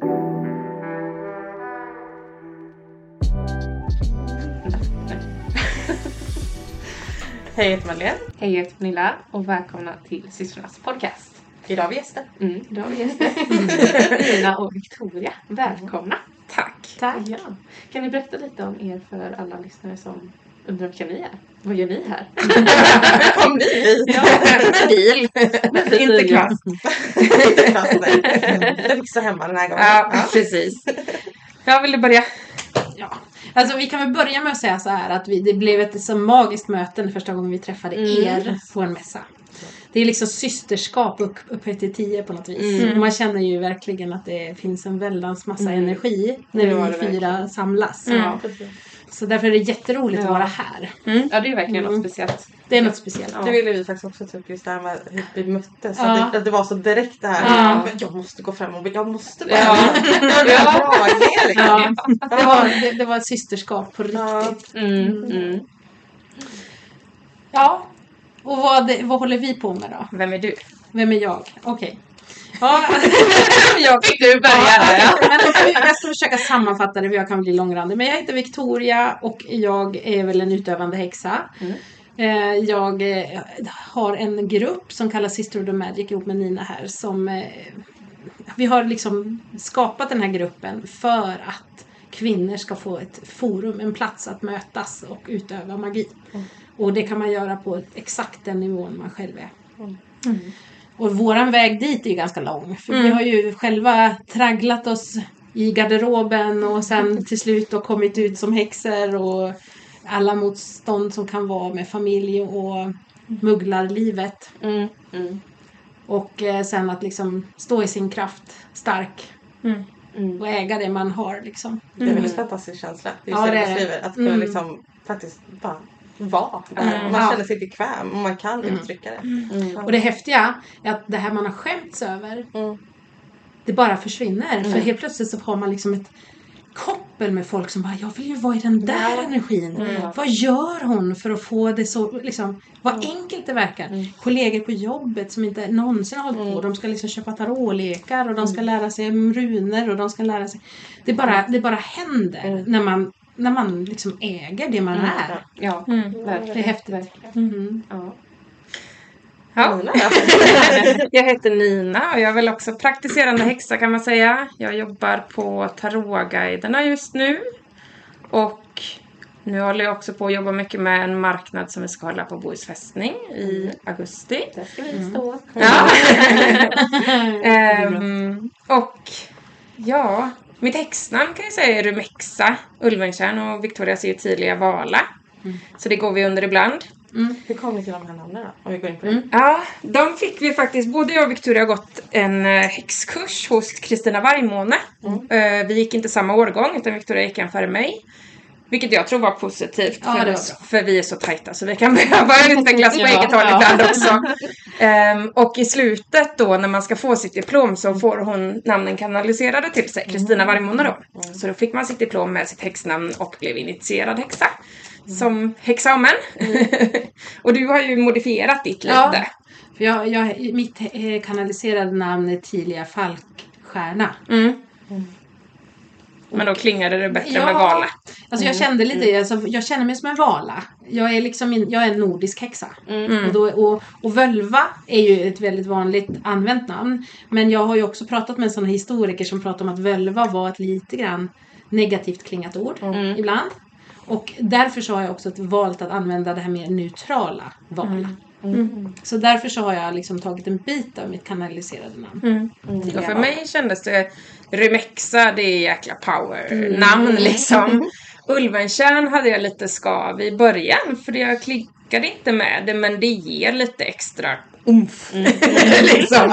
Hej, jag heter Madeleine. Hej, jag heter Pernilla och välkomna till systrarnas podcast. Idag har vi gäster. Mm, idag har vi gäster. Nina och Victoria. Välkomna. Tack. Tack. Ja. Kan ni berätta lite om er för alla lyssnare som undrar vilka ni är? Vad gör ni här? Hur kom ni hit? Ja. Med bil. Inte klass. Inte klass, nej. Jag hemma den här gången. Ja, precis. Jag ville börja. Ja, alltså vi kan väl börja med att säga så här att vi, det blev ett så magiskt möte den första gången vi träffade Mm. er på en mässa. Det är liksom systerskap upp, upphöjt till tio på något vis. Mm. Man känner ju verkligen att det finns en väldans massa Mm. energi när vi fyra verkligen. samlas. Mm. Ja, precis. Så därför är det jätteroligt Ja. att vara här. Ja, det är verkligen Mm. något speciellt. Det är något speciellt. Ja. Det ville vi faktiskt också ta upp just det här med hur vi möttes. Ja. Att, det, att det var så direkt det här. Ja. Men Jag måste gå fram och jag måste gå Ja. liksom. Ja, det, var, det, det var ett systerskap på Ja. riktigt. Mm, mm. Ja. Och vad, vad håller vi på med då? Vem är du? Vem är jag? Okej. Ja, jag fick du börja här. Ja. Men jag ska försöka sammanfatta det för jag kan bli långrandig. Men jag heter Victoria och jag är väl en utövande häxa. Mm. Eh, Jag eh, har en grupp som kallas Sister of the Magic ihop med Nina här. Som, eh, vi har liksom skapat den här gruppen för att kvinnor ska få ett forum, en plats att mötas och utöva magi. Mm. Och det kan man göra på exakt den nivån man själv är. Mm. Och våran väg dit är ju ganska lång. För vi Mm. har ju själva tragglat oss i garderoben och sen till slut då kommit ut som häxor och alla motstånd som kan vara med familj och mugglarlivet. Mm, mm, Och eh, sen att liksom stå i sin kraft stark mm. och äga det man har liksom. Det är en väldigt fantastisk känsla. Just Ja, det är det. beskriver. Att kunna Mm. liksom faktiskt bara vara där. Mm. Man känner sig bekväm och man kan Mm. uttrycka det. Mm. Och det häftiga är att det här man har skämts över, Mm. det bara försvinner. Mm. För helt plötsligt så har man liksom ett koppel med folk som bara, jag vill ju vara i den där Ja. energin. Mm. Vad gör hon för att få det så, liksom, vad enkelt det verkar. Mm. Kollegor på jobbet som inte någonsin har hållit på, Mm. de ska liksom köpa tarotlekar och de ska lära sig runor och de ska lära sig. Det bara, det bara händer Mm. när man, när man liksom äger det man Mm. är. Ja, Det är häftigt. verkligen. Mm. Ja. Jag heter Nina och jag är väl också praktiserande häxa kan man säga. Jag jobbar på Tarotguiderna just nu. Och nu håller jag också på att jobba mycket med en marknad som vi ska hålla på Bohus fästning i augusti. Där ska vi stå. Ja. Ehm, och ja, mitt häxnamn kan jag säga är Rumexa Ulventjärn och Victoria ser ju tydliga Vala. Så det går vi under ibland. Hur kom ni till de här namnen då? Om vi går in på det. Mm. Ja, de fick vi faktiskt. Både jag och Victoria har gått en eh, häxkurs hos Kristina Vargmåne. Eh, vi gick inte samma årgång utan Victoria gick en före mig. Vilket jag tror var positivt Ja, för oss. För vi är så tajta så vi kan behöva utvecklas på eget håll ibland också. Ehm, och i slutet då när man ska få sitt diplom så får hon namnen kanaliserade till sig. Kristina Vargmåne då. Så då fick man sitt diplom med sitt häxnamn och blev initierad häxa. Som häxamen. och du har ju modifierat ditt lite. Ja. För jag, jag, mitt eh, kanaliserade namn är Tilia Falkstjärna. Mm. Men då klingade det bättre Ja. med Vala. Alltså jag kände lite, alltså, jag känner mig som en vala. Jag är liksom in, jag är en nordisk häxa. Mm. Och, då, och, och völva är ju ett väldigt vanligt använt namn. Men jag har ju också pratat med sådana historiker som pratar om att völva var ett lite grann negativt klingat ord Mm. ibland. Och därför så har jag också valt att använda det här mer neutrala vala. Mm. Så därför så har jag liksom tagit en bit av mitt kanaliserade namn. Och för mig kändes det Remexa, det är jäkla power-namn liksom. Ulventjärn hade jag lite skav i början för jag klickade inte med det men det ger lite extra umf. liksom.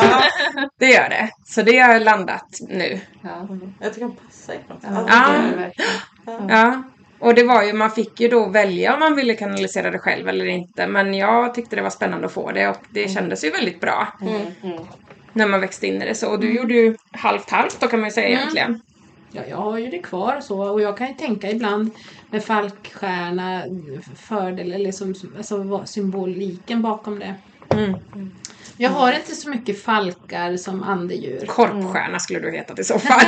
Det gör det. Så det har landat nu. Ja. Jag tycker han passar på något. Ja. Ja. Ja. Och det var ju, man fick ju då välja om man ville kanalisera det själv eller inte. Men jag tyckte det var spännande att få det och det kändes ju väldigt bra. Mm. När man växte in i det så. Och du gjorde ju halvt halvt då kan man ju säga Mm. egentligen. Ja, jag har ju det kvar och så. Och jag kan ju tänka ibland med falkstjärna, fördel eller som, alltså symboliken bakom det. Mm. Jag har inte så mycket falkar som andedjur. Korpstjärna skulle du heta i så fall.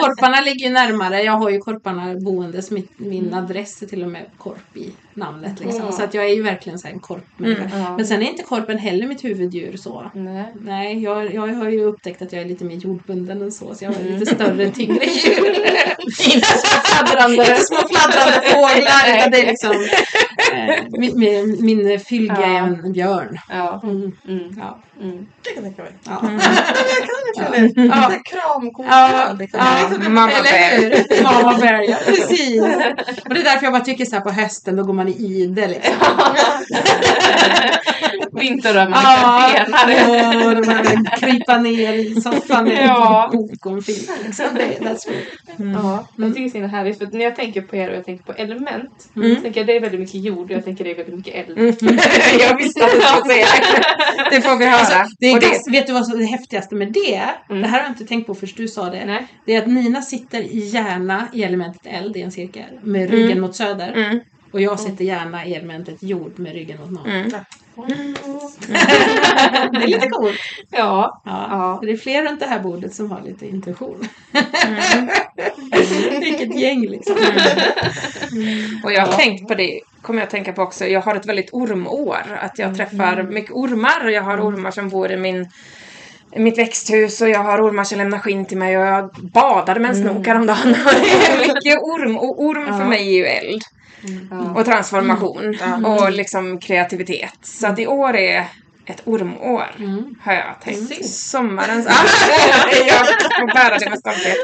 Korparna ligger ju närmare. Jag har ju korparna boendes. Min adress är till och med korp i namnet. Liksom. Mm. Så att jag är ju verkligen så här en korpmänniska. Ja. Men sen är inte korpen heller mitt huvuddjur så. Nej. Nej, jag, jag har ju upptäckt att jag är lite mer jordbunden än så. Så jag har lite större, tyngre djur. inte små fladdrande, inte små fladdrande fåglar. Utan det är liksom, eh, min, min, min fylga är en björn. Ja. Mm. Mm. Ja. Mm. Det kan jag tänka mig. Ja. Jag kan. Ja. Ja. Kramkort. Ja, ja. Mamma Eller bear. Mamma bear, ja. Precis. Och det är därför jag bara tycker så här på hösten, då går man i ide liksom. Vinterrövarna Ja, fenar. och de här krypa ner i soffan med Ja. en film. Liksom. That's good. Ja, jag tycker det är så härligt för när jag tänker på er och jag tänker på element Mm. tänker jag det är väldigt mycket jord och jag tänker det är väldigt mycket eld. jag visste att du skulle säga det. Får vi höra. Alltså, det är det- vet du vad som är det häftigaste med det? Mm. Det här har jag inte tänkt på först du sa det. Nej. Det är att Nina sitter gärna i elementet eld i en cirkel med ryggen Mm. mot söder. Mm. Och jag sitter gärna i elementet jord med ryggen mot norr. Mm. det är lite coolt. Ja. Ja. Ja. Det är fler runt det här bordet som har lite intuition. Mm. Vilket gäng liksom. Och jag har tänkt på det, kommer jag att tänka på också, jag har ett väldigt ormår. Att jag träffar mycket ormar och jag har ormar som bor i min mitt växthus och jag har ormar som lämnar skinn till mig och jag badade med en snok häromdagen. Är mycket orm och orm för Ja. mig är ju eld Ja. och transformation Mm. och liksom kreativitet. Så att i år är ett ormår Mm. har jag tänkt. Precis. Sommarens... Ja, jag får bära det med stolthet.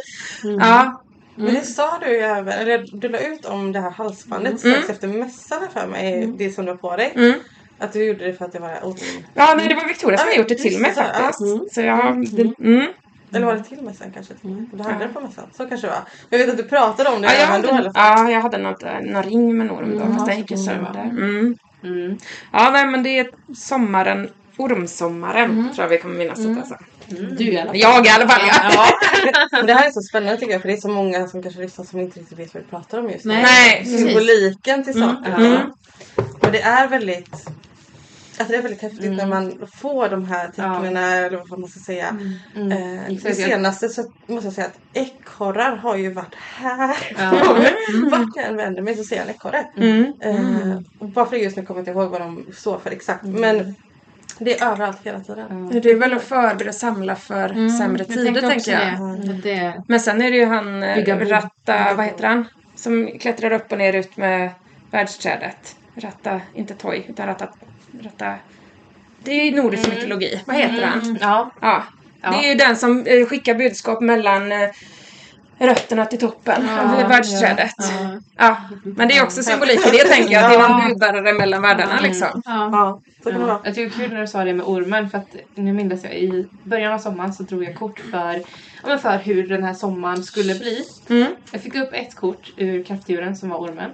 Ja, Men det sa du ju även, eller du la ut om det här halsbandet strax efter mässan här för mig, det som du har på dig. mm. Att du gjorde det för att det var orm. ja nej, det var Victoria som har gjort det till mig faktiskt. Så jag... det- Mm. Eller var det till mässan kanske? Du hade det på mässan, så kanske det var. Men jag vet att du pratade om det Ja, jag då hade, fall. ja, jag hade något, eh, någon ring med en orm då, Mm, fast den ja, gick ju sönder. Mm. Mm. Ja, nej, men det är sommaren, ormsommaren, Mm. tror jag vi kommer minnas det alltså. Du i alla fall. Jag i alla fall, ja. Men det här är så spännande tycker jag för det är så många som kanske lyssnar som inte riktigt vet vad vi pratar om just nu. Nej. Symboliken till Mm. saker. Mm. Och det är väldigt Alltså det är väldigt häftigt Mm. när man får de här tecknen eller vad man ska säga. Mm. Eh, det Exakt. senaste så måste jag säga att ekorrar har ju varit här. Ja. Vart jag än vänder mig så ser jag en ekorre. Mm. Eh, och bara för just nu kommer jag inte ihåg vad de står för exakt. Men det är överallt hela tiden. Ja. Det är väl att förbereda samla för Mm, sämre tider, tänker jag. Det. Det Men sen är det ju han eh, Bygga. Ratta, vad heter han? Som klättrar upp och ner ut med världsträdet. Ratta, inte Toy, utan Ratta... Ratta det är ju nordisk Mm. mytologi. Vad heter han? Ja. Ja. Ja. Det är ju den som eh, skickar budskap mellan eh, rötterna till toppen Ja, av världsträdet. Ja. ja. Men det är också symbolik i det tänker jag. Att det är någon budbärare mellan världarna Mm. liksom. Ja. Ja. Jag tycker det är kul när du sa det med ormen för att nu minns jag i början av sommaren så drog jag kort för, ja, för hur den här sommaren skulle bli. Mm. Jag fick upp ett kort ur kraftdjuren som var ormen.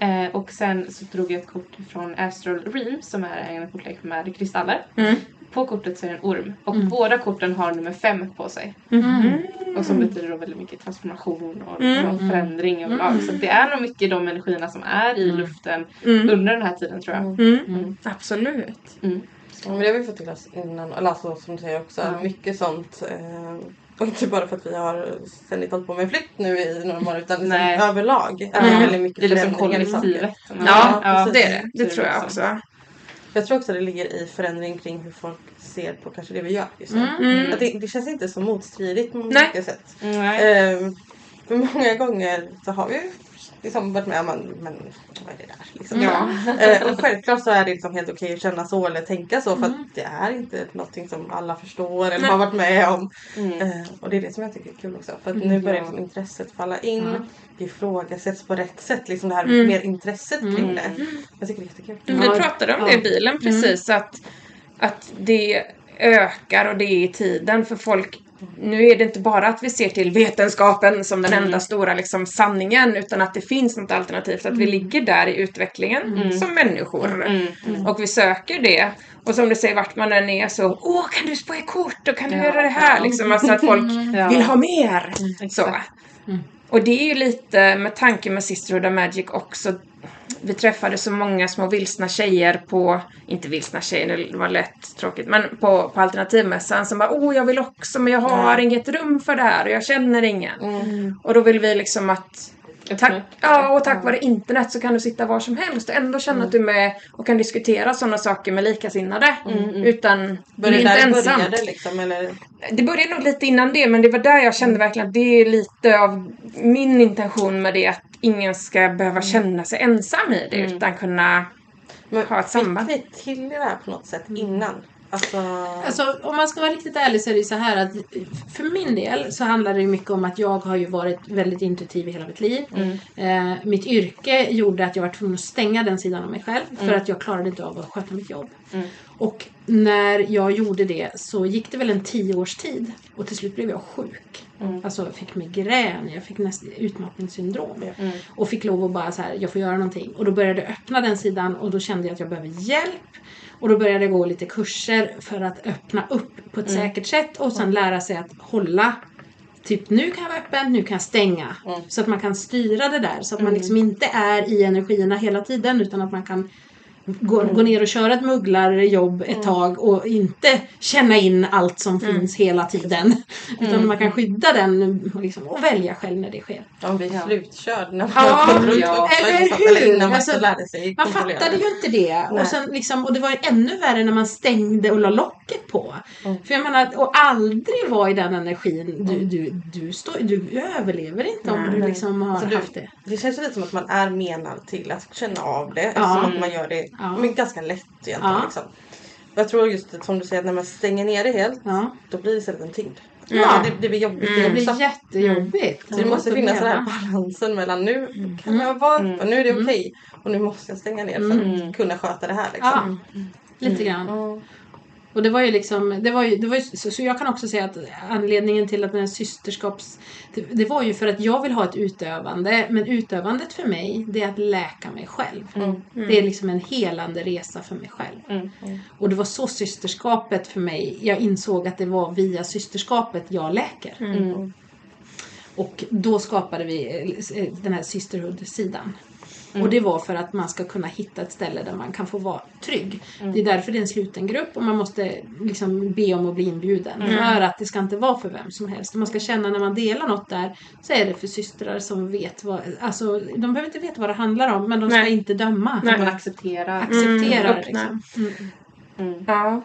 Eh, och sen så drog jag ett kort från Astral Ream som är en kortlek med kristaller. Mm. På kortet så är det en orm och Mm. båda korten har nummer fem på sig. Mhm. Och som betyder då väldigt mycket transformation och, Mm. och förändring överlag. Så det är nog mycket de energierna som är i luften Mm. under den här tiden tror jag. Mm. Mm. Absolut. Mm. Ja, men det har vi fått till oss innan. Eller alltså som du säger också. Ja. Mycket sånt. Eh, och inte bara för att vi har ständigt hållit på med flytt nu i några månader utan liksom Nej. överlag. Är det Mm. väldigt mycket Det är liksom förändringar i saker. kollektivet. Ja, Ja, det är det. Det tror jag också. Jag tror också det ligger i förändring kring hur folk ser på kanske det vi gör just nu. Mm. Att det, det känns inte så motstridigt på Nej. många sätt. Nej. Ehm, för många gånger så har vi liksom varit med om men, men vad är det där? Liksom. Ja. Eh, och självklart så är det liksom helt okej att känna så eller tänka så för att det är inte någonting som alla förstår eller Nej. har varit med om. Mm. Eh, och det är det som jag tycker är kul också. För att Mm, nu börjar ja. liksom intresset falla in. Ja. Det ifrågasätts på rätt sätt. Liksom det här Mm. mer intresset kring Mm. det. Jag tycker det är jättekul. Vi pratade om Ja. det i bilen precis att, att det ökar och det är i tiden för folk nu är det inte bara att vi ser till vetenskapen som den enda stora liksom, sanningen utan att det finns något alternativt. Att vi ligger där i utvecklingen som människor. Mm. Mm. Och vi söker det. Och som du säger, vart man än är så Åh, kan du spå i kort? Och kan du Ja. göra det här? Liksom, alltså att folk Ja. vill ha mer. Så. Mm. Och det är ju lite med tanke med Sisterhood of Magic också vi träffade så många små vilsna tjejer på, inte vilsna tjejer, det var lätt tråkigt, men på, på alternativmässan som bara åh jag vill också men jag har inget rum för det här och jag känner ingen. Mm. Och då vill vi liksom att Tack, ja, och tack vare internet så kan du sitta var som helst och ändå känna att du är med och kan diskutera sådana saker med likasinnade. Utan du är Började inte ensam. började liksom eller? Det började nog lite innan det, men det var där jag kände verkligen att det är lite av min intention med det, att ingen ska behöva känna sig ensam i det, utan kunna Men ha ett samband. Fick ni till det här på något sätt innan? Alltså, Alltså om man ska vara riktigt ärlig så är det så här att för min del så handlar det ju mycket om att jag har ju varit väldigt intuitiv i hela mitt liv. Eh, mitt yrke gjorde att jag var tvungen att stänga den sidan av mig själv för att jag klarade inte av att sköta mitt jobb. Och när jag gjorde det så gick det väl en tio års tid och till slut blev jag sjuk. Alltså jag fick migrän, jag fick utmattningssyndrom. Och fick lov att bara så här, jag får göra någonting. Och då började jag öppna den sidan och då kände jag att jag behöver hjälp. Och då började jag gå lite kurser för att öppna upp på ett säkert sätt och sen lära sig att hålla Typ nu kan jag vara öppen, nu kan jag stänga. Så att man kan styra det där. Så att man liksom inte är i energierna hela tiden utan att man kan gå, gå ner och köra ett mugglarjobb ett tag och inte känna in allt som finns hela tiden. Utan man kan skydda den liksom, och välja själv när det sker. vi är slutkörd när man Ja, kom runt ja. Eller hur? innan man Alltså, lärde sig Man fattade ju inte det. Nej. Och, sen liksom, och det var ju ännu värre när man stängde och la locket på. För jag menar, och aldrig vara i den energin. Du, du, du, står, du överlever inte om du liksom har du- haft det. Det känns lite som att man är menad till att känna av det. Ja. Eftersom att man gör det Ja. men ganska lätt egentligen. Ja. Liksom. Jag tror just som du säger att när man stänger ner det helt Ja. då blir det istället en tyngd. Ja. Det, det blir jobbigt Det det blir jättejobbigt. Så det måste att finnas den här balansen mellan nu kan jag vara öppen, nu är det okej och nu måste jag stänga ner för att kunna sköta det här. Liksom. Ja, lite grann. Mm. Och det var ju liksom, det var ju, det var ju, så, så jag kan också säga att anledningen till att den här systerskaps... Det, det var ju för att jag vill ha ett utövande, men utövandet för mig, det är att läka mig själv. Det är liksom en helande resa för mig själv. Mm. Och det var så systerskapet för mig, jag insåg att det var via systerskapet jag läker. Mm. Och då skapade vi eh, den här Sisterhood-sidan. Mm. Och det var för att man ska kunna hitta ett ställe där man kan få vara trygg. Mm. Det är därför det är en sluten grupp och man måste liksom be om att bli inbjuden. Mm. För att det ska inte vara för vem som helst. Och man ska känna när man delar något där så är det för systrar som vet vad, alltså de behöver inte veta vad det handlar om men de ska Nej. inte döma. Nej. Man accepterar. Acceptera Mm, liksom. Mm. Mm. Ja.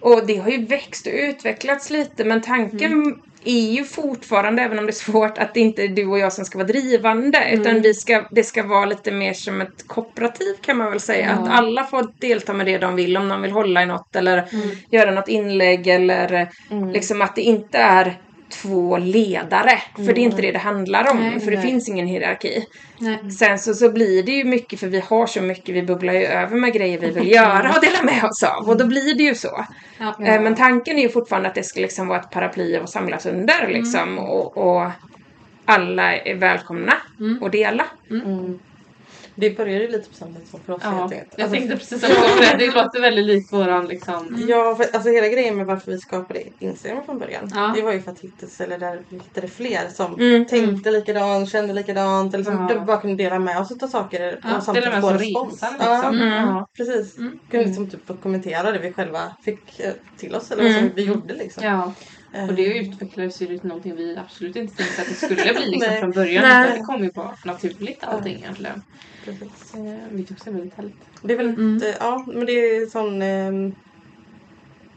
Och det har ju växt och utvecklats lite men tanken är ju fortfarande, även om det är svårt, att det inte är du och jag som ska vara drivande. Utan vi ska, det ska vara lite mer som ett kooperativ kan man väl säga. Att alla får delta med det de vill. Om de vill hålla i något eller göra något inlägg eller liksom att det inte är två ledare. För det är inte det det handlar om. Nej, för det nej. finns ingen hierarki. Nej. Sen så, så blir det ju mycket för vi har så mycket, vi bubblar ju över med grejer vi vill göra och dela med oss av. Och då blir det ju så. Ja. Eh, Men tanken är ju fortfarande att det ska liksom vara ett paraply att samlas under liksom. Och, och alla är välkomna att dela. Mm. Det började lite på samma sätt som för oss Ja, helt enkelt. jag Alltså, tänkte precis också det. Det låter väldigt likt våran liksom. Ja, för, alltså hela grejen med varför vi skapade Instagram från början. Ja. Det var ju för att hitta ett ställe där vi hittade fler som Mm. tänkte likadant, kände likadant. Eller som Ja. bara kunde dela med oss av saker Ja, och samtidigt få respons. resan Ja, liksom. Mm. Ja. precis. Mm. Kunde liksom typ kommentera det vi själva fick eh, till oss eller vad som Mm. vi gjorde liksom. Ja, och det utvecklades ju till någonting vi absolut inte tänkte att det skulle bli liksom från början. Nej. Utan det kom ju bara naturligt allting egentligen. precis. Eh, Vilket också är väldigt härligt. Det är väl Mm. inte, ja men det är sån ehm,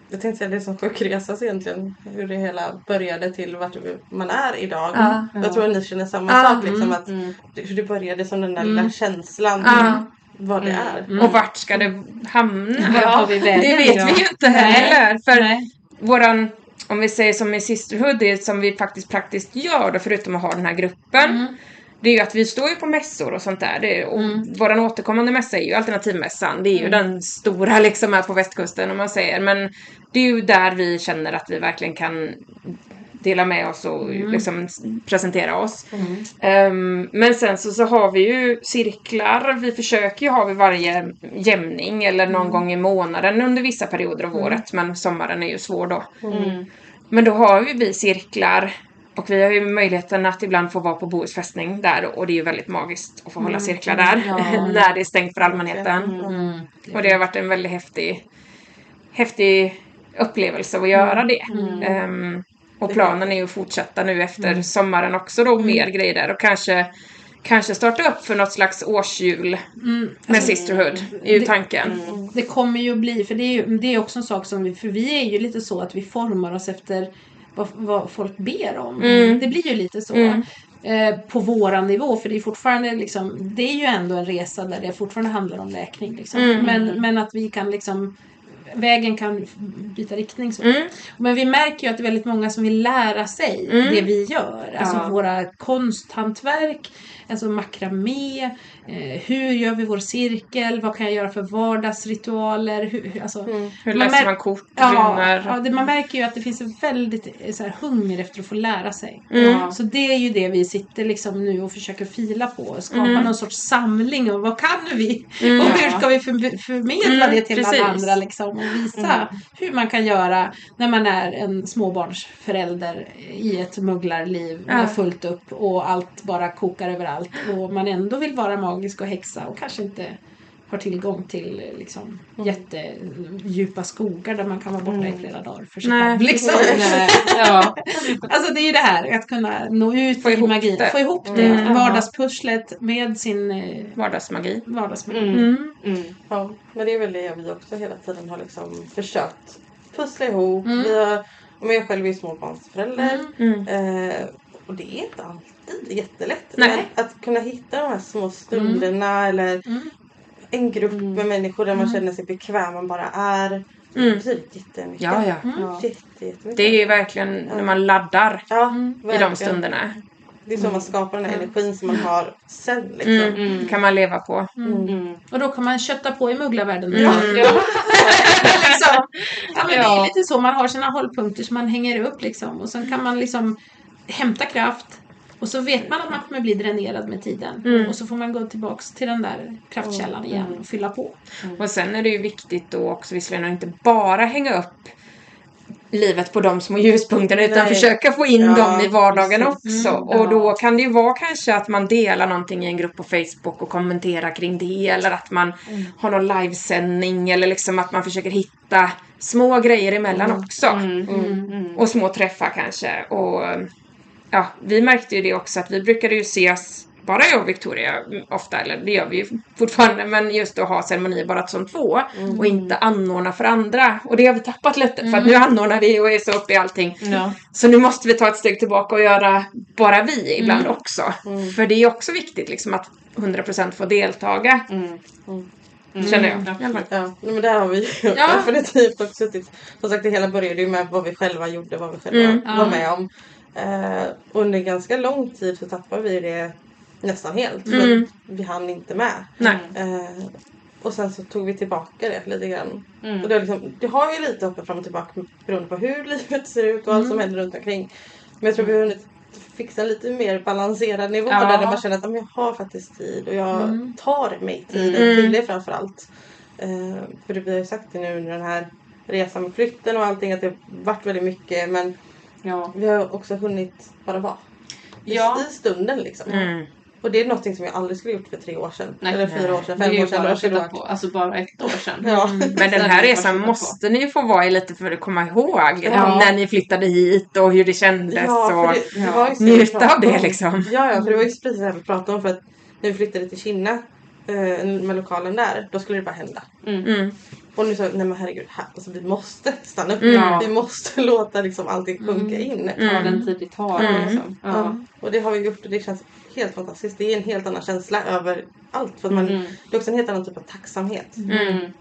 jag tänkte säga det är som sjuk resa så egentligen. Hur det hela började till vart man är idag. Ja. Jag tror att ni känner samma Ja. sak liksom att Mm. det- hur det började som den där Mm. lilla känslan Ja. vad det Mm. är. Mm. Och vart ska det hamna? Vi vägen? Det vet Ja. vi ju inte heller. För Nej. våran, om vi säger som i Sisterhood, det som vi faktiskt praktiskt gör då, förutom att ha den här gruppen. Mm. Det är ju att vi står ju på mässor och sånt där. Det är, och Mm. Våran återkommande mässa är ju alternativmässan. Det är ju den stora liksom här på västkusten om man säger. Men det är ju där vi känner att vi verkligen kan dela med oss och liksom s- presentera oss. Ehm, men sen så, så har vi ju cirklar. Vi försöker ju ha vid varje jämning eller någon gång i månaden under vissa perioder av året. Men sommaren är ju svår då. Mm. Men då har ju vi cirklar Och vi har ju möjligheten att ibland få vara på Bohus fästning där och det är ju väldigt magiskt att få hålla cirklar där Ja. när det är stängt för allmänheten. Mm. Och det har varit en väldigt häftig, häftig upplevelse att göra det. Ehm, och planen är ju att fortsätta nu efter sommaren också då, mer grejer där och kanske, kanske starta upp för något slags årsjul Mm. med Sisterhood, är ju det- tanken. Det kommer ju bli, för det är ju det är också en sak som vi, för vi är ju lite så att vi formar oss efter vad, vad folk ber om. Mm. Det blir ju lite så. Mm. Eh, på våran nivå, för det är fortfarande liksom, det är ju ändå en resa där det fortfarande handlar om läkning. Liksom. Mm. Men, men att vi kan liksom Vägen kan byta riktning. Så. Mm. Men vi märker ju att det är väldigt många som vill lära sig Mm. det vi gör. Alltså Ja. våra konsthantverk, alltså makramé, eh, hur gör vi vår cirkel, vad kan jag göra för vardagsritualer, hur, hur- alltså, Mm. Hur Man läser mär- man kort, Ja, ja det, man märker ju att det finns en väldigt eh, så här, hunger efter att få lära sig. Mm. Så det är ju det vi sitter liksom nu och försöker fila på. Skapa Mm. någon sorts samling om vad kan vi? Mm. Och hur ska vi för, förmedla Mm, det till precis. alla andra liksom, och visa hur man kan göra när man är en småbarnsförälder i ett mugglarliv Ja. med fullt upp och allt bara kokar överallt och man ändå vill vara magisk och häxa och kanske inte har tillgång till liksom, jättedjupa skogar där man kan vara borta i flera dagar för sig Nej. själv. Liksom. Nej, ja. Alltså det är ju det här att kunna nå ut Få i ihop magin, det. få ihop det. Mm. Vardagspusslet med sin eh, Vardagsmagi. vardagsmagi. Mm. Mm. Mm. Ja, men det är väl det vi också hela tiden har liksom försökt pussla ihop. Mm. Vi har, och jag själv är småbarnsförälder. Mm. Mm. Eh, och det är inte alltid jättelätt. Att kunna hitta de här små stunderna eller Mm. En grupp Mm. med människor där man Mm. känner sig bekväm man bara är. Mm. betyder jättemycket. Ja, ja. Mm. Jätte, jättemycket. Det är ju verkligen när man laddar ja, Mm. i de stunderna. Det är så man skapar den här Mm. energin som man har sen. Liksom. Mm. Mm. kan man leva på. Mm. Mm. Och då kan man kötta på i mugglarvärlden. Mm. Ja. Liksom. ja, men Det är lite så, man har sina hållpunkter som man hänger upp liksom. Och sen kan man liksom hämta kraft. Och så vet man att man kommer bli dränerad med tiden. Mm. Och så får man gå tillbaks till den där kraftkällan igen och fylla på. Och sen är det ju viktigt då också visserligen att inte bara hänga upp livet på de små ljuspunkterna utan Nej. försöka få in Ja, dem i vardagen precis. också. Mm, och då ja. kan det ju vara kanske att man delar någonting i en grupp på Facebook och kommenterar kring det eller att man har någon livesändning eller liksom att man försöker hitta små grejer emellan också. Mm. Mm. Mm. Och små träffar kanske. Och ja, vi märkte ju det också att vi brukade ju ses, bara jag och Victoria mm, ofta, eller det gör vi ju fortfarande, men just att ha ceremonier bara som två och inte anordna för andra. Och det har vi tappat lite för att nu anordnar vi och är så uppe i allting. Ja. Så nu måste vi ta ett steg tillbaka och göra bara vi ibland också. Mm. För det är också viktigt liksom att 100% få deltaga, Mm. Mm. känner jag. Mm. fall. Ja, men där har vi Ja. definitivt också suttit. Som sagt det hela började ju med vad vi själva gjorde, vad vi själva Mm. var med om. Eh, under ganska lång tid så tappade vi det nästan helt. För Mm. att vi hann inte med. Nej. Eh, och sen så tog vi tillbaka det lite grann. Mm. Och det, liksom, det har ju lite hoppat fram och tillbaka beroende på hur livet ser ut och allt som händer runt omkring. Men jag tror vi har hunnit fixa en lite mer balanserad nivå Ja. där man känner att "Ja, men jag har faktiskt tid och jag Mm. tar mig tiden Mm. till det framförallt. Eh, för det, vi har ju sagt det nu under den här resan med flytten och allting att det har varit väldigt mycket men Ja. vi har också hunnit bara vara. I, Ja. I stunden liksom. Mm. Och det är något som jag aldrig skulle gjort för tre år sedan. Nej. eller fyra år sedan, fem ju år sedan. bara År sedan. på. Alltså bara ett år sedan. Ja. Men den här resan måste ni få vara i lite för att komma ihåg Ja. när ni flyttade hit och hur det kändes. Ja, och... det, det ju så njuta av det, om. liksom. Ja, ja, för det var ju precis det här vi pratade om för att när vi flyttade till Kinna eh, med lokalen där, då skulle det bara hända. Mm. Mm. Och nu så, nej men herregud, här, alltså, vi måste stanna upp. Mm. Vi måste låta liksom allting sjunka in. Ta Mm. den tid det tar Mm. liksom. Ja. Ja. Och det har vi gjort och det känns helt fantastiskt. Det är en helt annan känsla över allt. För att man, Mm. Det är också en helt annan typ av tacksamhet. Mm.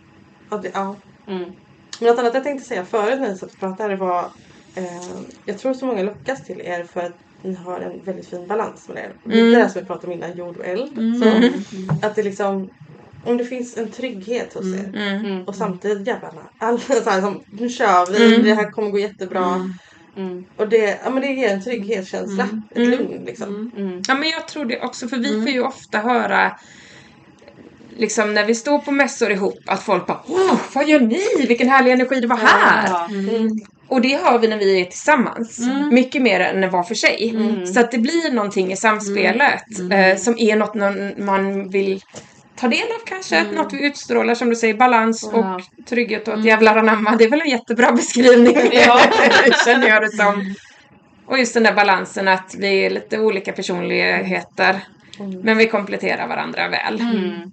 Det, ja. Mm. Men något annat jag tänkte säga förut när ni satt och pratade var eh, Jag tror så många lockas till er för att ni har en väldigt fin balans med er. Mm. Det här som vi pratade om innan, jord och eld. Mm. Så, Mm. att det liksom Om det finns en trygghet hos er. Mm. Mm. Och samtidigt jävlarna, alla så här, som, nu kör vi, Mm. det här kommer gå jättebra. Mm. Och det, ja, men det ger en trygghetskänsla, Mm. ett Mm. lugn liksom. Mm. Mm. Ja men jag tror det också för vi Mm. får ju ofta höra Liksom när vi står på mässor ihop att folk bara Åh, vad gör ni? Vilken härlig energi det var här! Ja. Mm. Och det har vi när vi är tillsammans. Mycket mer än var för sig. Så att det blir någonting i samspelet eh, som är något man vill ta del av kanske. Något vi utstrålar som du säger, balans Ja. och trygghet och ett jävlar anamma. Det är väl en jättebra beskrivning. känner jag det som. Och just den där balansen att vi är lite olika personligheter. Men vi kompletterar varandra väl. Mm.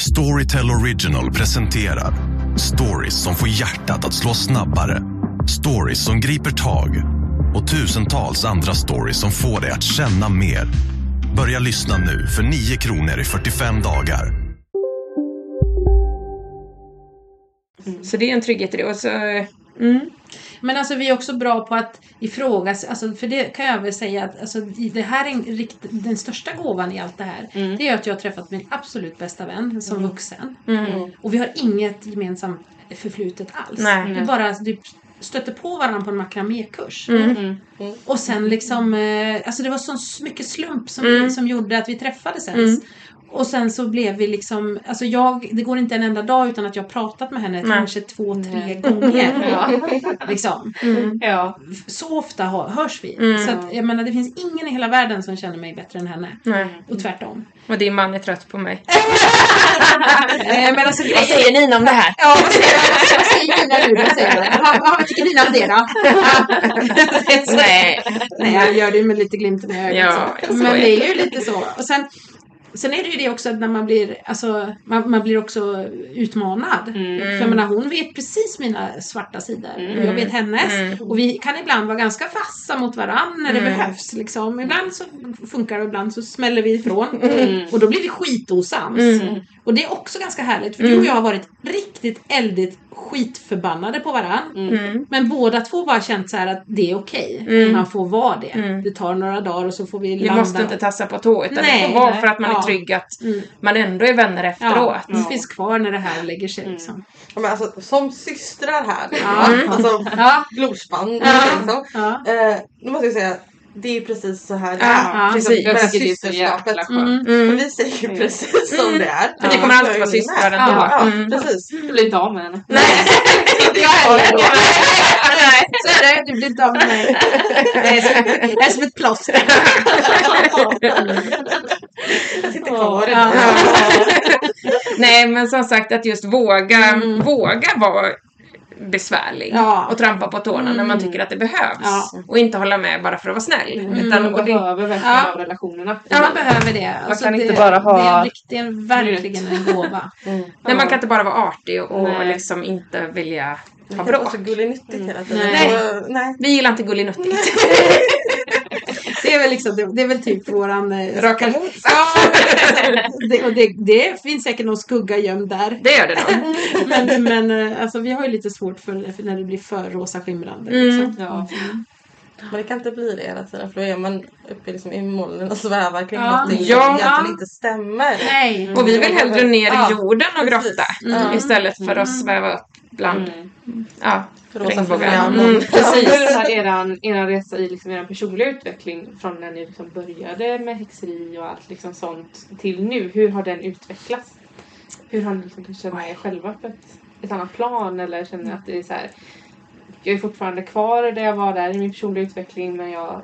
Storytel Original presenterar stories som får hjärtat att slå snabbare. Stories som griper tag och tusentals andra stories som får dig att känna mer. Börja lyssna nu för 9 kronor i 45 dagar. Så det är en trygghet i det. Och så, eh, mm. Men alltså vi är också bra på att ifrågasätta, alltså, för det kan jag väl säga att alltså, det här är en rikt, den största gåvan i allt det här. Det är att jag har träffat min absolut bästa vän som vuxen. Och vi har inget gemensamt förflutet alls. Nej. Vi bara typ, stötte på varandra på en makramékurs. Mm. Och sen liksom, eh, alltså det var så mycket slump som, som gjorde att vi träffades ens. Och sen så blev vi liksom, alltså jag, det går inte en enda dag utan att jag har pratat med henne kanske två, tre gånger. Ja. Liksom. ja. Så ofta hör, hörs vi. Så att, jag menar, det finns ingen i hela världen som känner mig bättre än henne. Nej. Och tvärtom. Och din man är trött på mig. Eh, men alltså, Vad säger Nina om det här? Ja, vad säger, vad säger Nina nu? Vad, säger du? Vad, vad tycker Nina om det då? Nej. Nej, jag gör det med lite glimten i ögat. Ja, Men det är ju lite så. Och sen, sen är det ju det också att när man blir, alltså, man, man blir också utmanad. För jag menar, hon vet precis mina svarta sidor. Och jag vet hennes. Och vi kan ibland vara ganska vassa mot varandra när det behövs. Liksom. Ibland så funkar det och ibland så smäller vi ifrån. Och då blir vi skitosams. Och det är också ganska härligt. För du och jag har varit riktigt eldigt skitförbannade på varandra. Men båda två bara känt så här att det är okej. Man får vara det. Det tar några dagar och så får vi Vi landa. måste inte tassa på tå utan Nej, det får vara för att man är Ja. trygg att Mm. man ändå är vänner efteråt. Ja, det finns kvar när det här lägger sig. Liksom. Ja, men alltså, som systrar här, Ja. alltså Ja. blodsband, Ja. liksom. Ja. Eh, nu måste jag säga, det är precis så här det Ja, är. precis. Med Jag tycker det är så systerskapet. jäkla skönt. För vi säger ju precis som det är. För ni kommer alltid vara systrar ändå. Ja, Mm. precis. Jag blir inte av med henne. Inte jag heller. Nej, så är det. Du blir inte av med mig. Jag är som, ett plåster. Jag sitter kvar. Nej men som sagt att just våga, våga vara besvärlig Ja. och trampa på tårna när man tycker att det behövs. Ja. Och inte hålla med bara för att vara snäll. Utan, Man och det, behöver verkligen Ja. de relationerna. Ja, man behöver det. Alltså, kan det, inte bara ha- Det är, en rikt- det är verkligen en gåva. nej, man kan inte bara vara artig och, Nej. liksom inte vilja ha Det kan vara bråk. så gullig-nyttigt hela tiden. Nej. Och, nej. Vi gillar inte gullig-nuttigt. Det är väl, liksom, det, det är väl typ våran... eh, Raka. Ja, det, och det, det finns säkert någon skugga gömd där. Det gör det nog. Men, men eh, alltså, vi har ju lite svårt för, för när det blir för rosa skimrande. Mm. Liksom. Ja. Men det kan inte bli det hela tiden för då är man uppe liksom i molnen och svävar kring Ja. någonting Ja. som egentligen inte stämmer. Nej. Och vi vill hellre ner i jorden och grotta. Mm. Istället för att sväva upp bland Mm. ja, För rosa regnbågar. flamman. Mm, precis. den här eran, eran resa i liksom er personliga utveckling från när ni liksom började med häxeri och allt liksom sånt till nu? Hur har den utvecklats? Hur har ni liksom kan känna er själva på ett, ett annat plan eller känner ni att det är så här jag är fortfarande kvar där jag var där i min personliga utveckling men jag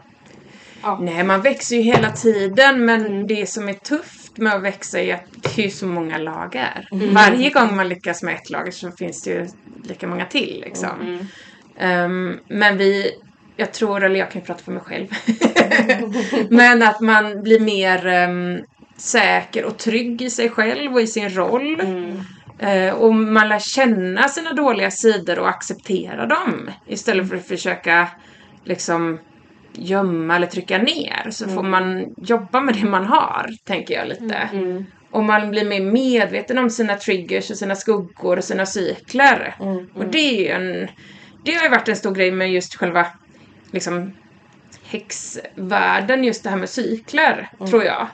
ja. Nej, man växer ju hela tiden men Mm. det som är tufft med att växa är att det är ju så många lager. Varje gång man lyckas med ett lager så finns det ju lika många till liksom. Mm. Ehm, men vi, jag tror, eller jag kan ju prata för mig själv, men att man blir mer ehm, säker och trygg i sig själv och i sin roll. Mm. Eh, och man lär känna sina dåliga sidor och acceptera dem istället för att försöka liksom gömma eller trycka ner så får man jobba med det man har, tänker jag lite. Mm. Och man blir mer medveten om sina triggers och sina skuggor och sina cykler. Mm, Och det är ju en... Det har ju varit en stor grej med just själva liksom häxvärlden, just det här med cykler, Mm. tror jag.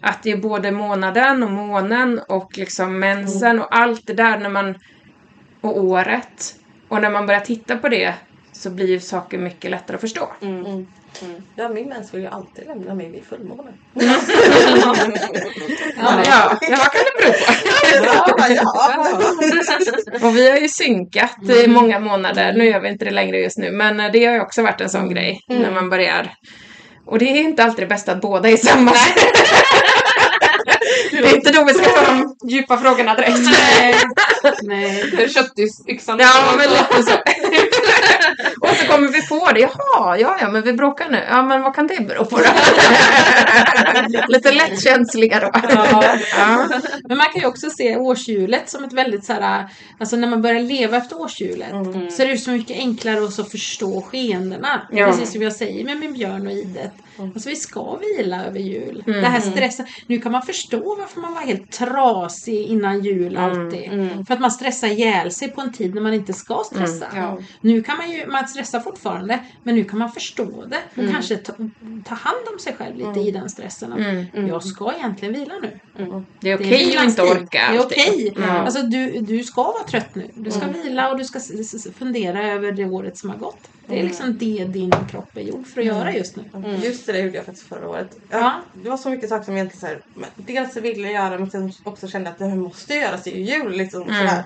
Att det är både månaden och månen och liksom mensen Mm. och allt det där när man... Och året. Och när man börjar titta på det så blir ju saker mycket lättare att förstå. Mm. Ja, min mens vill ju alltid lämna mig vid fullmåne. Ja, ja, ja vad kan det bero på? ja, ja. Och vi har ju synkat i många månader. Nu gör vi inte det längre just nu, men eh, det har ju också varit en sån grej när man börjar. Och det är inte alltid det bästa att båda är samma. det är inte då vi ska ta de djupa frågorna direkt. Nej. Nej. Det är köttyxan. Ja, men lite så. Kommer vi på det. Jaha, ja, ja, men vi bråkar nu. Ja, men vad kan det bero på då? lite lättkänsliga då. Ja. Men man kan ju också se årshjulet som ett väldigt så här, alltså när man börjar leva efter årshjulet så är det så mycket enklare att så förstå skeendena. Ja. Precis som jag säger med min björn och idet. Alltså vi ska vila över jul. Det här stressen. Nu kan man förstå varför man var helt trasig innan jul alltid. För att man stressar ihjäl sig på en tid när man inte ska stressa. Ja. Nu kan man ju, man stressar fortfarande men nu kan man förstå det och kanske ta, ta hand om sig själv lite i den stressen. Att Jag ska egentligen vila nu. Det är Det är okej att vilans inte orka Det är okej. Ja. Alltså du, du ska vara trött nu. Du ska vila och du ska fundera över det året som har gått. Det är liksom det din kropp är gjord för att göra just nu. Just det, det gjorde jag faktiskt förra året. Ja. Det var så mycket saker som egentligen så här, dels ville jag göra men sen också kände att det måste göras, det är ju jul liksom. Sådär.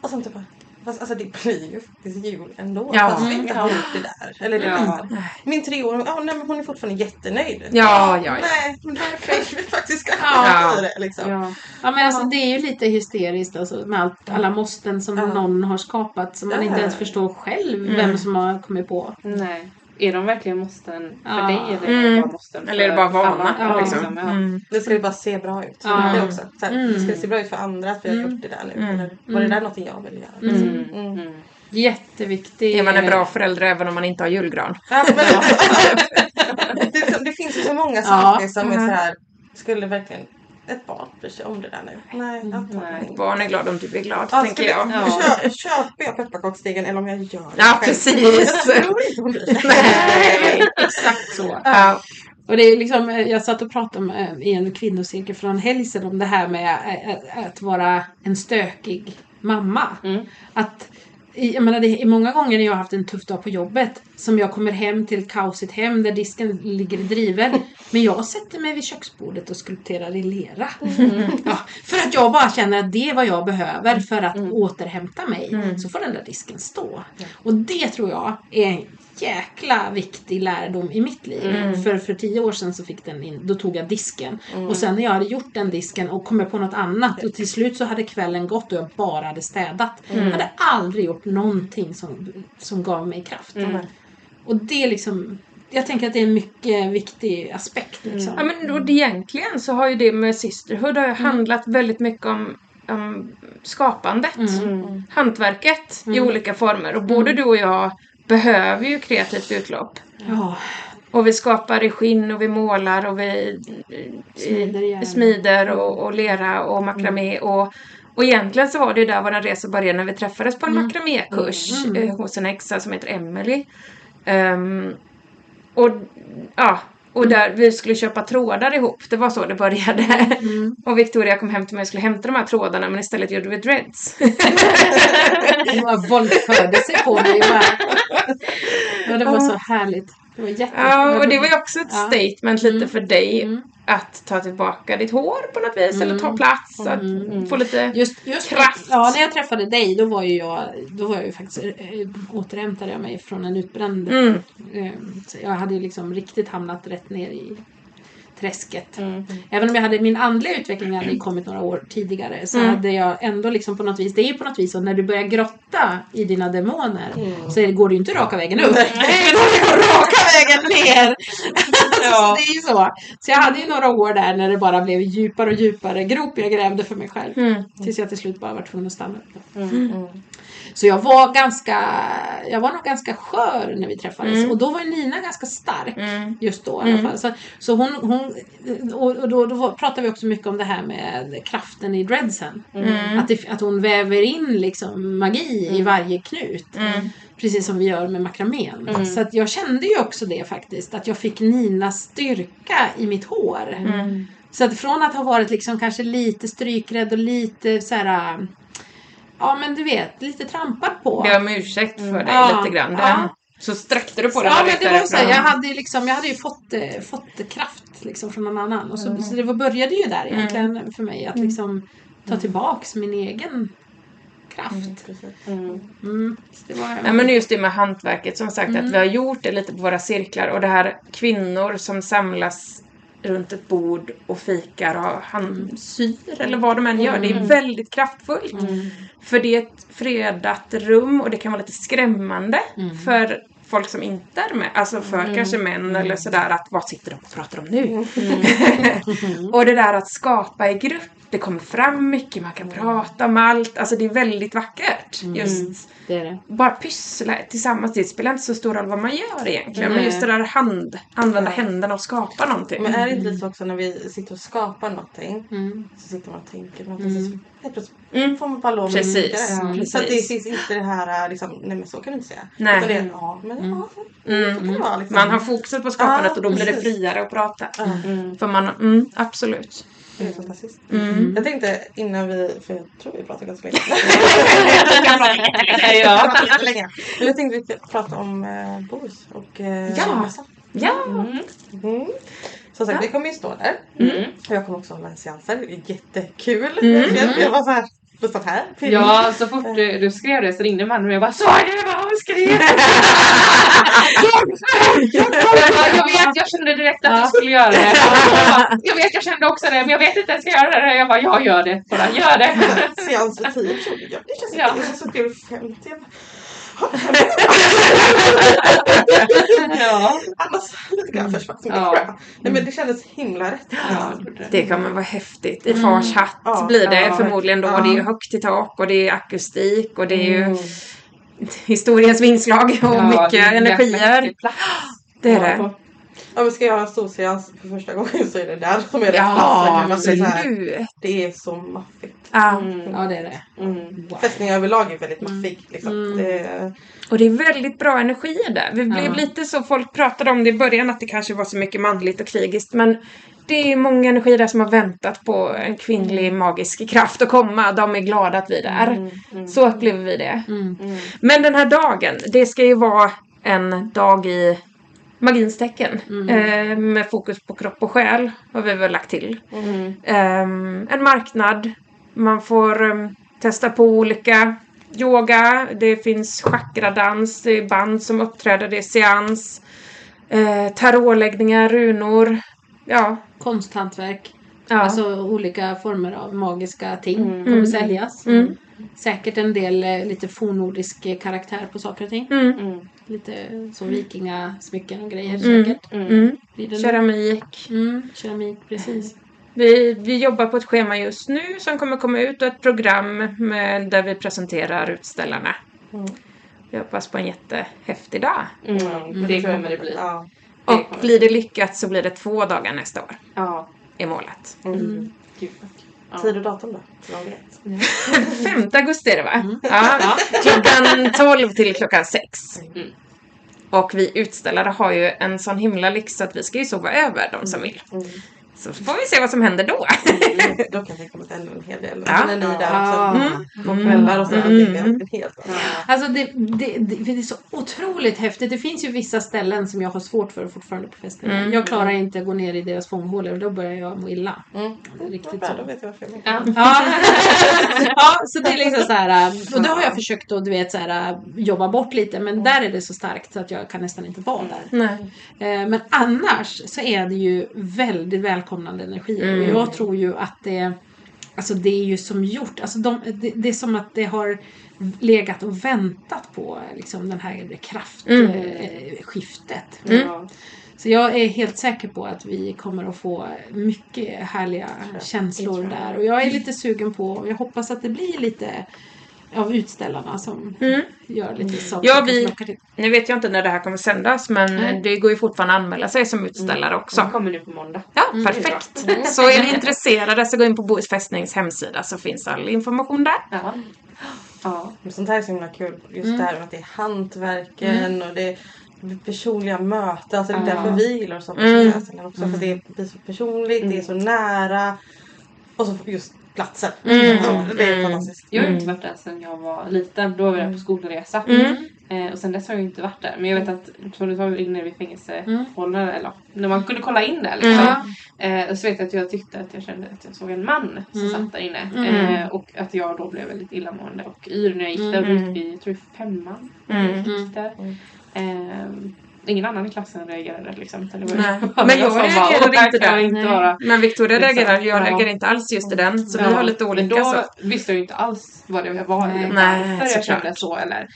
Och sen typ bara, fast alltså det blir ju faktiskt jul ändå. Ja. Fast vi inte har gjort det där. Eller det Ja. där. Min treåring, ja, nej, men hon är fortfarande jättenöjd. Ja, ja, ja. Nej, men är vi faktiskt ska Ja. ha det liksom. Ja. Ja men alltså det är ju lite hysteriskt alltså, med allt, alla måsten som Ja. någon har skapat som man inte ens förstår själv vem som har kommit på. Nej. Är de verkligen måsten för Ja. dig eller är de Mm. bara måsten Eller är det bara vana? alla? Ja. liksom? Ja. Mm. Det ska ju bara se bra ut. Ja. Det också. Så här, Mm. Ska det se bra ut för andra att vi har Mm. gjort det där nu? Mm. Eller var det där någonting jag ville göra? Mm. Liksom. Mm. Mm. Jätteviktig. Är man en bra förälder även om man inte har julgran? Ja, men, det, det finns ju så många Ja. saker som är Mm. så här. Skulle verkligen ett barn bry sig om det där nu? Nej, antagligen Nej. inte. Barn är glada om du är glad, Ja, tänker jag. Ja. Kö, köper jag pepparkaksdegen eller om jag gör det Ja, själv? precis. Jag tror inte hon bryr sig. Nej, exakt så. Ja. Och det är liksom, eh, jag satt och pratade med, i en kvinnocirkel från helg sedan om det här med att, att vara en stökig mamma. Mm. Att, jag menar, det är många gånger när jag har haft en tuff dag på jobbet som jag kommer hem till ett kaosigt hem där disken ligger i driven. Men jag sätter mig vid köksbordet och skulpterar i lera. Ja, för att jag bara känner att det är vad jag behöver för att återhämta mig. Så får den där disken stå. Och det tror jag är jäkla viktig lärdom i mitt liv. För, för tio år sedan så fick den in, då tog jag disken. Och sen när jag hade gjort den disken och kommit på något annat och till slut så hade kvällen gått och jag bara hade städat. Jag hade aldrig gjort någonting som, som gav mig kraft. Och det är liksom, jag tänker att det är en mycket viktig aspekt. Liksom. Ja, men det, egentligen så har ju det med Sisterhood har ju handlat väldigt mycket om, om skapandet. Mm. Hantverket i olika former. Och både du och jag behöver ju kreativt utlopp. Ja, Och vi skapar i skinn och vi målar och vi Smider smider och, och lera och makramé. Och, och egentligen så var det ju där vår resa började när vi träffades på en makramékurs Mm. eh, hos en häxa som heter Emily. Ehm, och ja, och där vi skulle köpa trådar ihop. Det var så det började. Mm. Och Victoria kom hem till mig och skulle hämta de här trådarna men istället gjorde vi dreads. bara våldförde sig på mig. Ja, det var så härligt. Det var jätte... Ja, och det var ju också ett statement lite för dig. Mm. Att ta tillbaka ditt hår på något vis eller ta plats. Att få lite... Just, just Kraft. Ja, när jag träffade dig då var ju jag, då var jag ju faktiskt, äh, återhämtade jag mig från en utbränd. Mm. Så jag hade ju liksom riktigt hamnat rätt ner i träsket. Mm. Även om jag hade, min andliga utveckling hade kommit några år tidigare så Mm. hade jag ändå liksom på något vis, det är ju på något vis så när du börjar grotta i dina demoner så är det, går det ju inte raka vägen upp. Nej, det går raka vägen ner. så det är ju så. Så jag hade ju några år där när det bara blev djupare och djupare grop jag grävde för mig själv. Mm. Tills jag till slut bara var tvungen att stanna upp. Så jag var ganska, jag var nog ganska skör när vi träffades. Mm. Och då var Nina ganska stark. Mm. Just då i alla fall. Så, så hon, hon och då, då pratar vi också mycket om det här med kraften i dreadsen. Mm. Att, det, att hon väver in liksom magi i varje knut. Mm. Precis som vi gör med makramén. Så att jag kände ju också det faktiskt. Att jag fick Ninas styrka i mitt hår. Mm. Så att från att ha varit liksom kanske lite strykrädd och lite så här. Ja men du vet, lite trampad på. Be om ursäkt för dig Ja, lite grann. ja. Den, så sträckte du på den Ja men det var så här, jag hade ju liksom, jag hade ju fått, eh, fått kraft liksom från någon annan. Och så, så det var, började ju där egentligen för mig att liksom ta tillbaks min egen kraft. Mm. Var, Nej, men just det med hantverket som sagt Mm. att vi har gjort det lite på våra cirklar och det här kvinnor som samlas runt ett bord och fikar och handsyr eller vad de än gör. Det Mm. är väldigt kraftfullt. För det är ett fredat rum och det kan vara lite skrämmande Mm. för folk som inte är med. Alltså för kanske män eller sådär att vad sitter de och pratar om nu? Mm. och det där att skapa i grupp. Det kommer fram mycket, man kan Mm. prata om allt. Alltså det är väldigt vackert. Just det är det. bara pyssla tillsammans. Det spelar inte så stor roll vad man gör egentligen. Men Nej. just det där hand, använda händerna och skapa någonting. Men är det inte lite så också när vi sitter och skapar någonting Mm. så sitter man och tänker någonting så helt plötsligt Mm. får man bara lov att Precis, det. precis. Så det finns inte det här liksom, nej men så kan du inte säga. Nej. Utan det är, ja men ja, Mm. så kan det vara liksom. Man har fokuset på skapandet Ja, och då blir det friare att prata. För man, mm, absolut. Det är fantastiskt. Mm. Jag tänkte innan vi, för jag tror vi pratar ganska länge. Ja. länge. Jag tänkte vi prata om eh, Boris och eh, Ja. mässan. Ja, Mm. Som sagt, vi kommer ju stå där. Och jag kommer också hålla en seanser. Det är jättekul. Mm. Jag, jag var så här, stått här. Ja, så fort du, du skrev det så ringde man och jag bara Såg du vad hon skrev? jag, jag vet, jag kände direkt att du skulle göra det. Jag, bara, jag vet, jag kände också det men jag vet inte ens ska jag göra det. Jag bara, jag gör det. Bara, gör det. Seans för 10 personer. Det känns Ja. ja. så kul för 50. Ja. Annars lite grann försvagt. Ja. Nej men det kändes himla rätt. Ja, det kommer vara häftigt. I fars hatt Ja, blir det ja, förmodligen då. ja. Det är ju högt i tak och det är akustik och det är ju historiens vingslag och mycket energier. Det är det. Ja men ska jag ha en stor seans för första gången så är det där som är rätt Ja, plats. Kan man säga så här. absolut. Det är så maffigt. Ja. Ja det är det. Mm. Wow. Fästningar överlag är väldigt maffig. Liksom. Det, Och det är väldigt bra energi där. Vi blev Ja. lite så, folk pratade om det i början att det kanske var så mycket manligt och krigiskt men det är många energier där som har väntat på en kvinnlig magisk kraft att komma. De är glada att vi är där. Så upplever vi det. Mm. Men den här dagen, det ska ju vara en dag i magins tecken. Eh, med fokus på kropp och själ har vi väl lagt till. Ehm, en marknad. Man får em, testa på olika yoga. Det finns chakradans. Det är band som uppträder. Det är seans. Eh, tarotläggningar, runor. Ja. Konsthantverk. ja. Alltså olika former av magiska ting Mm. kommer säljas. Mm. Säkert en del eh, lite fornnordisk eh, karaktär på saker och ting. Mm. Lite så vikingasmycken och grejer Mm. säkert. Mm. Nog. Keramik. Mm, keramik, precis. Vi, vi jobbar på ett schema just nu som kommer komma ut och ett program med, där vi presenterar utställarna. Mm. Vi hoppas på en jättehäftig dag. Mm. Det kommer det bli. Ja. Och blir det lyckat så blir det två dagar nästa år. Ja. Är målet. Mm. Gud. Ja. Tid och datum då? Så jag vet. 5 augusti är det va? Ja. Klockan 12 till klockan 6. Mm. Och vi utställare har ju en sån himla lyx att vi ska ju sova över de som vill. Mm. Så får vi se vad som händer då. Då kan jag tänka mig att det är en hel del. Ja. Sen är ni där också. På kvällar och så. Mm. Det är en helt annan. Alltså det, det, det, det är så otroligt häftigt. Det finns ju vissa ställen som jag har svårt för fortfarande på festerna. Mm. Jag klarar inte att gå ner i deras fånghålor. Då börjar jag må illa. Mm. Riktigt Bra, så. Då vet jag varför jag Ja. Ja. ja, så det är liksom så här. äh, Och det har jag försökt att du vet, så här, äh, jobba bort lite. Men där är det så starkt så att jag kan nästan inte vara där. Nej. Eh, Men annars så är det ju väldigt välkomnande energi. Mm. Och jag tror ju att det Alltså det är ju som gjort. Alltså de, det, det är som att det har legat och väntat på liksom den här Mm. kraftskiftet. Ja. Så jag är helt säker på att vi kommer att få mycket härliga känslor där. Och jag är lite sugen på, jag hoppas att det blir lite av utställarna som Mm. gör lite saker Ja, vi-. Nu vet jag inte när det här kommer sändas men Nej. det går ju fortfarande att anmäla sig som utställare också. Som kommer nu på måndag. Ja, Mm. perfekt. Så är ni intresserade så gå in på Bohus fästnings hemsida så finns all information där. Ja. Ja. Men sånt här är så himla kul. Just Mm. det här med att det är hantverken och det är personliga möten. Alltså det är därför vi gillar sånt Mm. mm. också. För det blir så personligt, det är så nära. Och så just platsen. Mm. Ja, det är Mm. fantastiskt. Jag har inte varit där sedan jag var liten. Då var jag på skolresa. Mm. Eh, och sen dess har jag inte varit där. Men jag vet att som du sa inne vid fängelsehållaren, eller ja, när man kunde kolla in där liksom. Eh, och så vet jag att jag tyckte att jag kände att jag såg en man som Mm. satt där inne. Mm. Eh, och att jag då blev väldigt illamående och yr när jag gick där. Mm. Mm. gick i, jag tror i femman. Mm. Jag gick där. Ingen annan i klassen reagerade liksom. Nej. bara Men jag bara, reagerade "Åh, här inte där." inte vara. Men Victoria Exakt. reagerar, jag Ja. reagerar inte alls just i den. Så vi Ja, har lite men olika. då så. visste jag ju inte alls vad det var eller varför jag kände så. Eller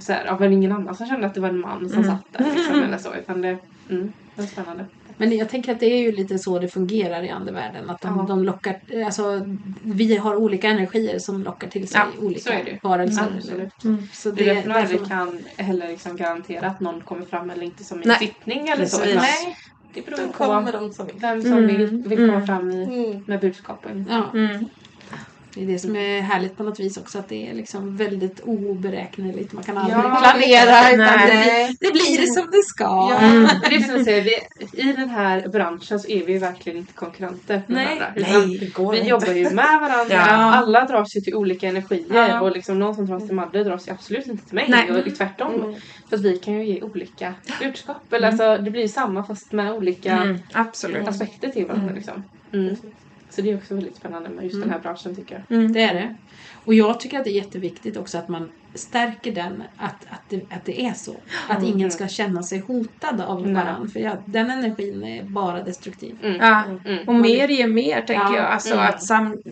så här, ja, men ingen annan som kände att det var en man som Mm. satt där. Liksom, eller så. Utan det, mm, det var spännande. Men jag tänker att det är ju lite så det fungerar i andevärlden. Att de, Ja. de lockar, alltså vi har olika energier som lockar till sig Ja, olika varelser. Absolut. Mm. Så Det det är därför man aldrig kan heller liksom garantera att någon kommer fram eller inte som i en sittning eller så. Precis. Nej, Det beror då på kommer de som vill. vem som Mm. vill, vill komma Mm. fram i, Mm. med budskapen. Ja, Mm. Det är det som är härligt på något vis också. Att det är liksom väldigt oberäkneligt. Man kan aldrig Ja, planera. Utan nej. det, blir, det som det ska. Ja, Mm. det är som jag säger, vi, i den här branschen så är vi verkligen inte konkurrenter med Nej. varandra. Nej, det går Vi inte. jobbar ju med varandra, Ja. alla dras ju till olika energier Ja. och liksom någon som dras till Madde dras ju absolut inte till mig Nej. och det är tvärtom. Mm. För att vi kan ju ge olika budskap. Eller alltså, det blir ju samma fast med olika Mm. Aspekter till varandra. Liksom. Mm. Så det är också väldigt spännande med just Mm. den här branschen tycker jag. Mm. Det är det. Och jag tycker att det är jätteviktigt också att man stärker den, att, att, det, att det är så. Att ingen ska känna sig hotad av Nej. varandra. För ja, den energin är bara destruktiv. Mm. Ja. Mm. Och mer ger mer tänker Ja. jag. Alltså Mm. att sam-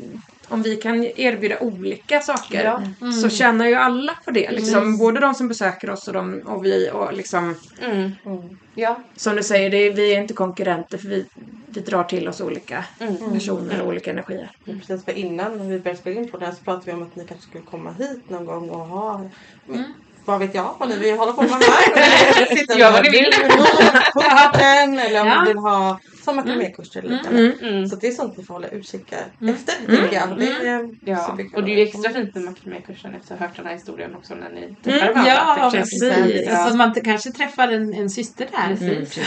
om vi kan erbjuda olika saker Ja. Mm. så tjänar ju alla på det. Liksom. Precis. Både de som besöker oss och, de, och vi. Och liksom, Mm. Mm. Ja. som du säger, det är, vi är inte konkurrenter för vi, vi drar till oss olika Mm. personer och olika energier. Precis för innan vi började spela in på det här så pratade vi om att ni kanske skulle komma hit någon gång och ha Mm. vad vet jag vad ni vill hålla på med här. Gör vad ni vill. På eller om Ja. ni vill ha sommarturnékurser eller liknande. Mm. Mm. Så det är sånt ni får hålla utkik Mm. efter jag. Det är, så Ja, och det är ju extra fint med makromékursen efter att ha hört den här historien också när ni träffar Mm, varandra. Ja, Precis. precis. Så att man kanske träffar en, en syster där. Precis.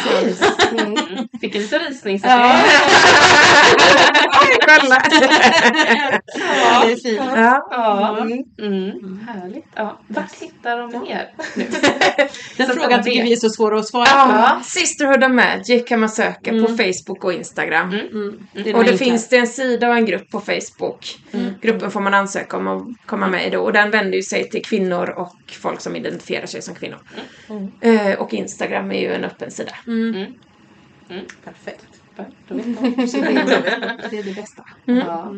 Mm. Mm. Fick en liten rysning. Så Ja. Kolla! Ja, det är fint. Ja. Ja, mm. härligt. Ja. Vart hittar de er nu? Den Så frågan att tycker det- vi är så svår att svara på. Ja, Sisterhood of Magic kan man söka på Mm. Facebook och Instagram. Mm. Mm. Och det finns det en sida och en grupp på Facebook. Mm. Gruppen får man ansöka om att komma med i då. Och den vänder ju sig till kvinnor och folk som identifierar sig som kvinnor. Mm. Eh, och Instagram är ju en öppen sida. Mm. Perfekt. Då vet är, det är det bästa. Ja.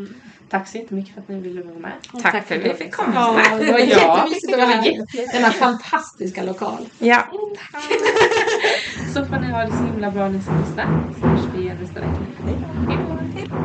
Tack så jättemycket för att ni ville vara med. Och Tack för att vi fick komma. Ja, det var jättemysigt att vara här. Denna fantastiska lokal. Ja. Så får ni ha det så himla bra ni som lyssnar. Så hörs vi igen nästa vecka. Hej då.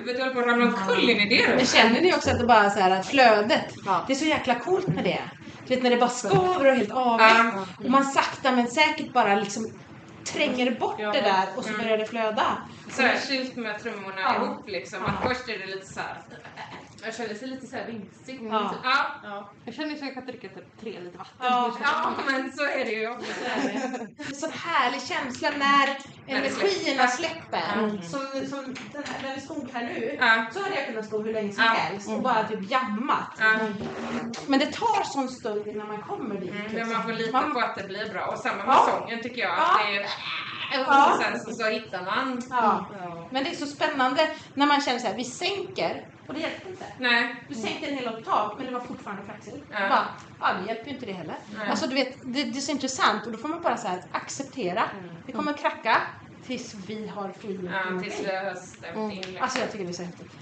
Huvudet? Jag höll på att ramla omkull in i det rummet. känner ni också att det bara så här att flödet, Ja. det är så jäkla coolt med det. Du vet när det bara skaver och helt avigt. Och man sakta men säkert bara liksom tränger bort det där och så börjar det flöda. Särskilt med trummorna Ja. ihop liksom. Att först är det lite så här. Jag känner sig lite så här vimsig. Ja. Ja. Ja. Jag känner att jag kan dricka typ tre liter vatten. Ja. ja, men så är det ju också. En sån härlig känsla när energierna släpper. släpper. Som, som den här, när vi stod här nu. Ja. Så hade jag kunnat stå hur länge som Ja. helst och bara typ jammat. Ja. Men det tar sån stund innan man kommer dit. Mm, men liksom. man får lita Man- på att det blir bra. Och samma med Ja. sången tycker jag. Ja. Att det är... Ja. Och sen så, så hittar man. Ja. Men det är så spännande när man känner så här, vi sänker och det hjälper inte. Nej. Du sänkte en hel oktav men det var fortfarande fraxel. Ja. Bara, ja det hjälper ju inte det heller. Nej. Alltså du vet, det, det är så intressant och då får man bara så här acceptera. Det kommer kracka tills vi har frigjort Ja, tills vi har stämt in. liksom. Alltså jag tycker det är så häftigt.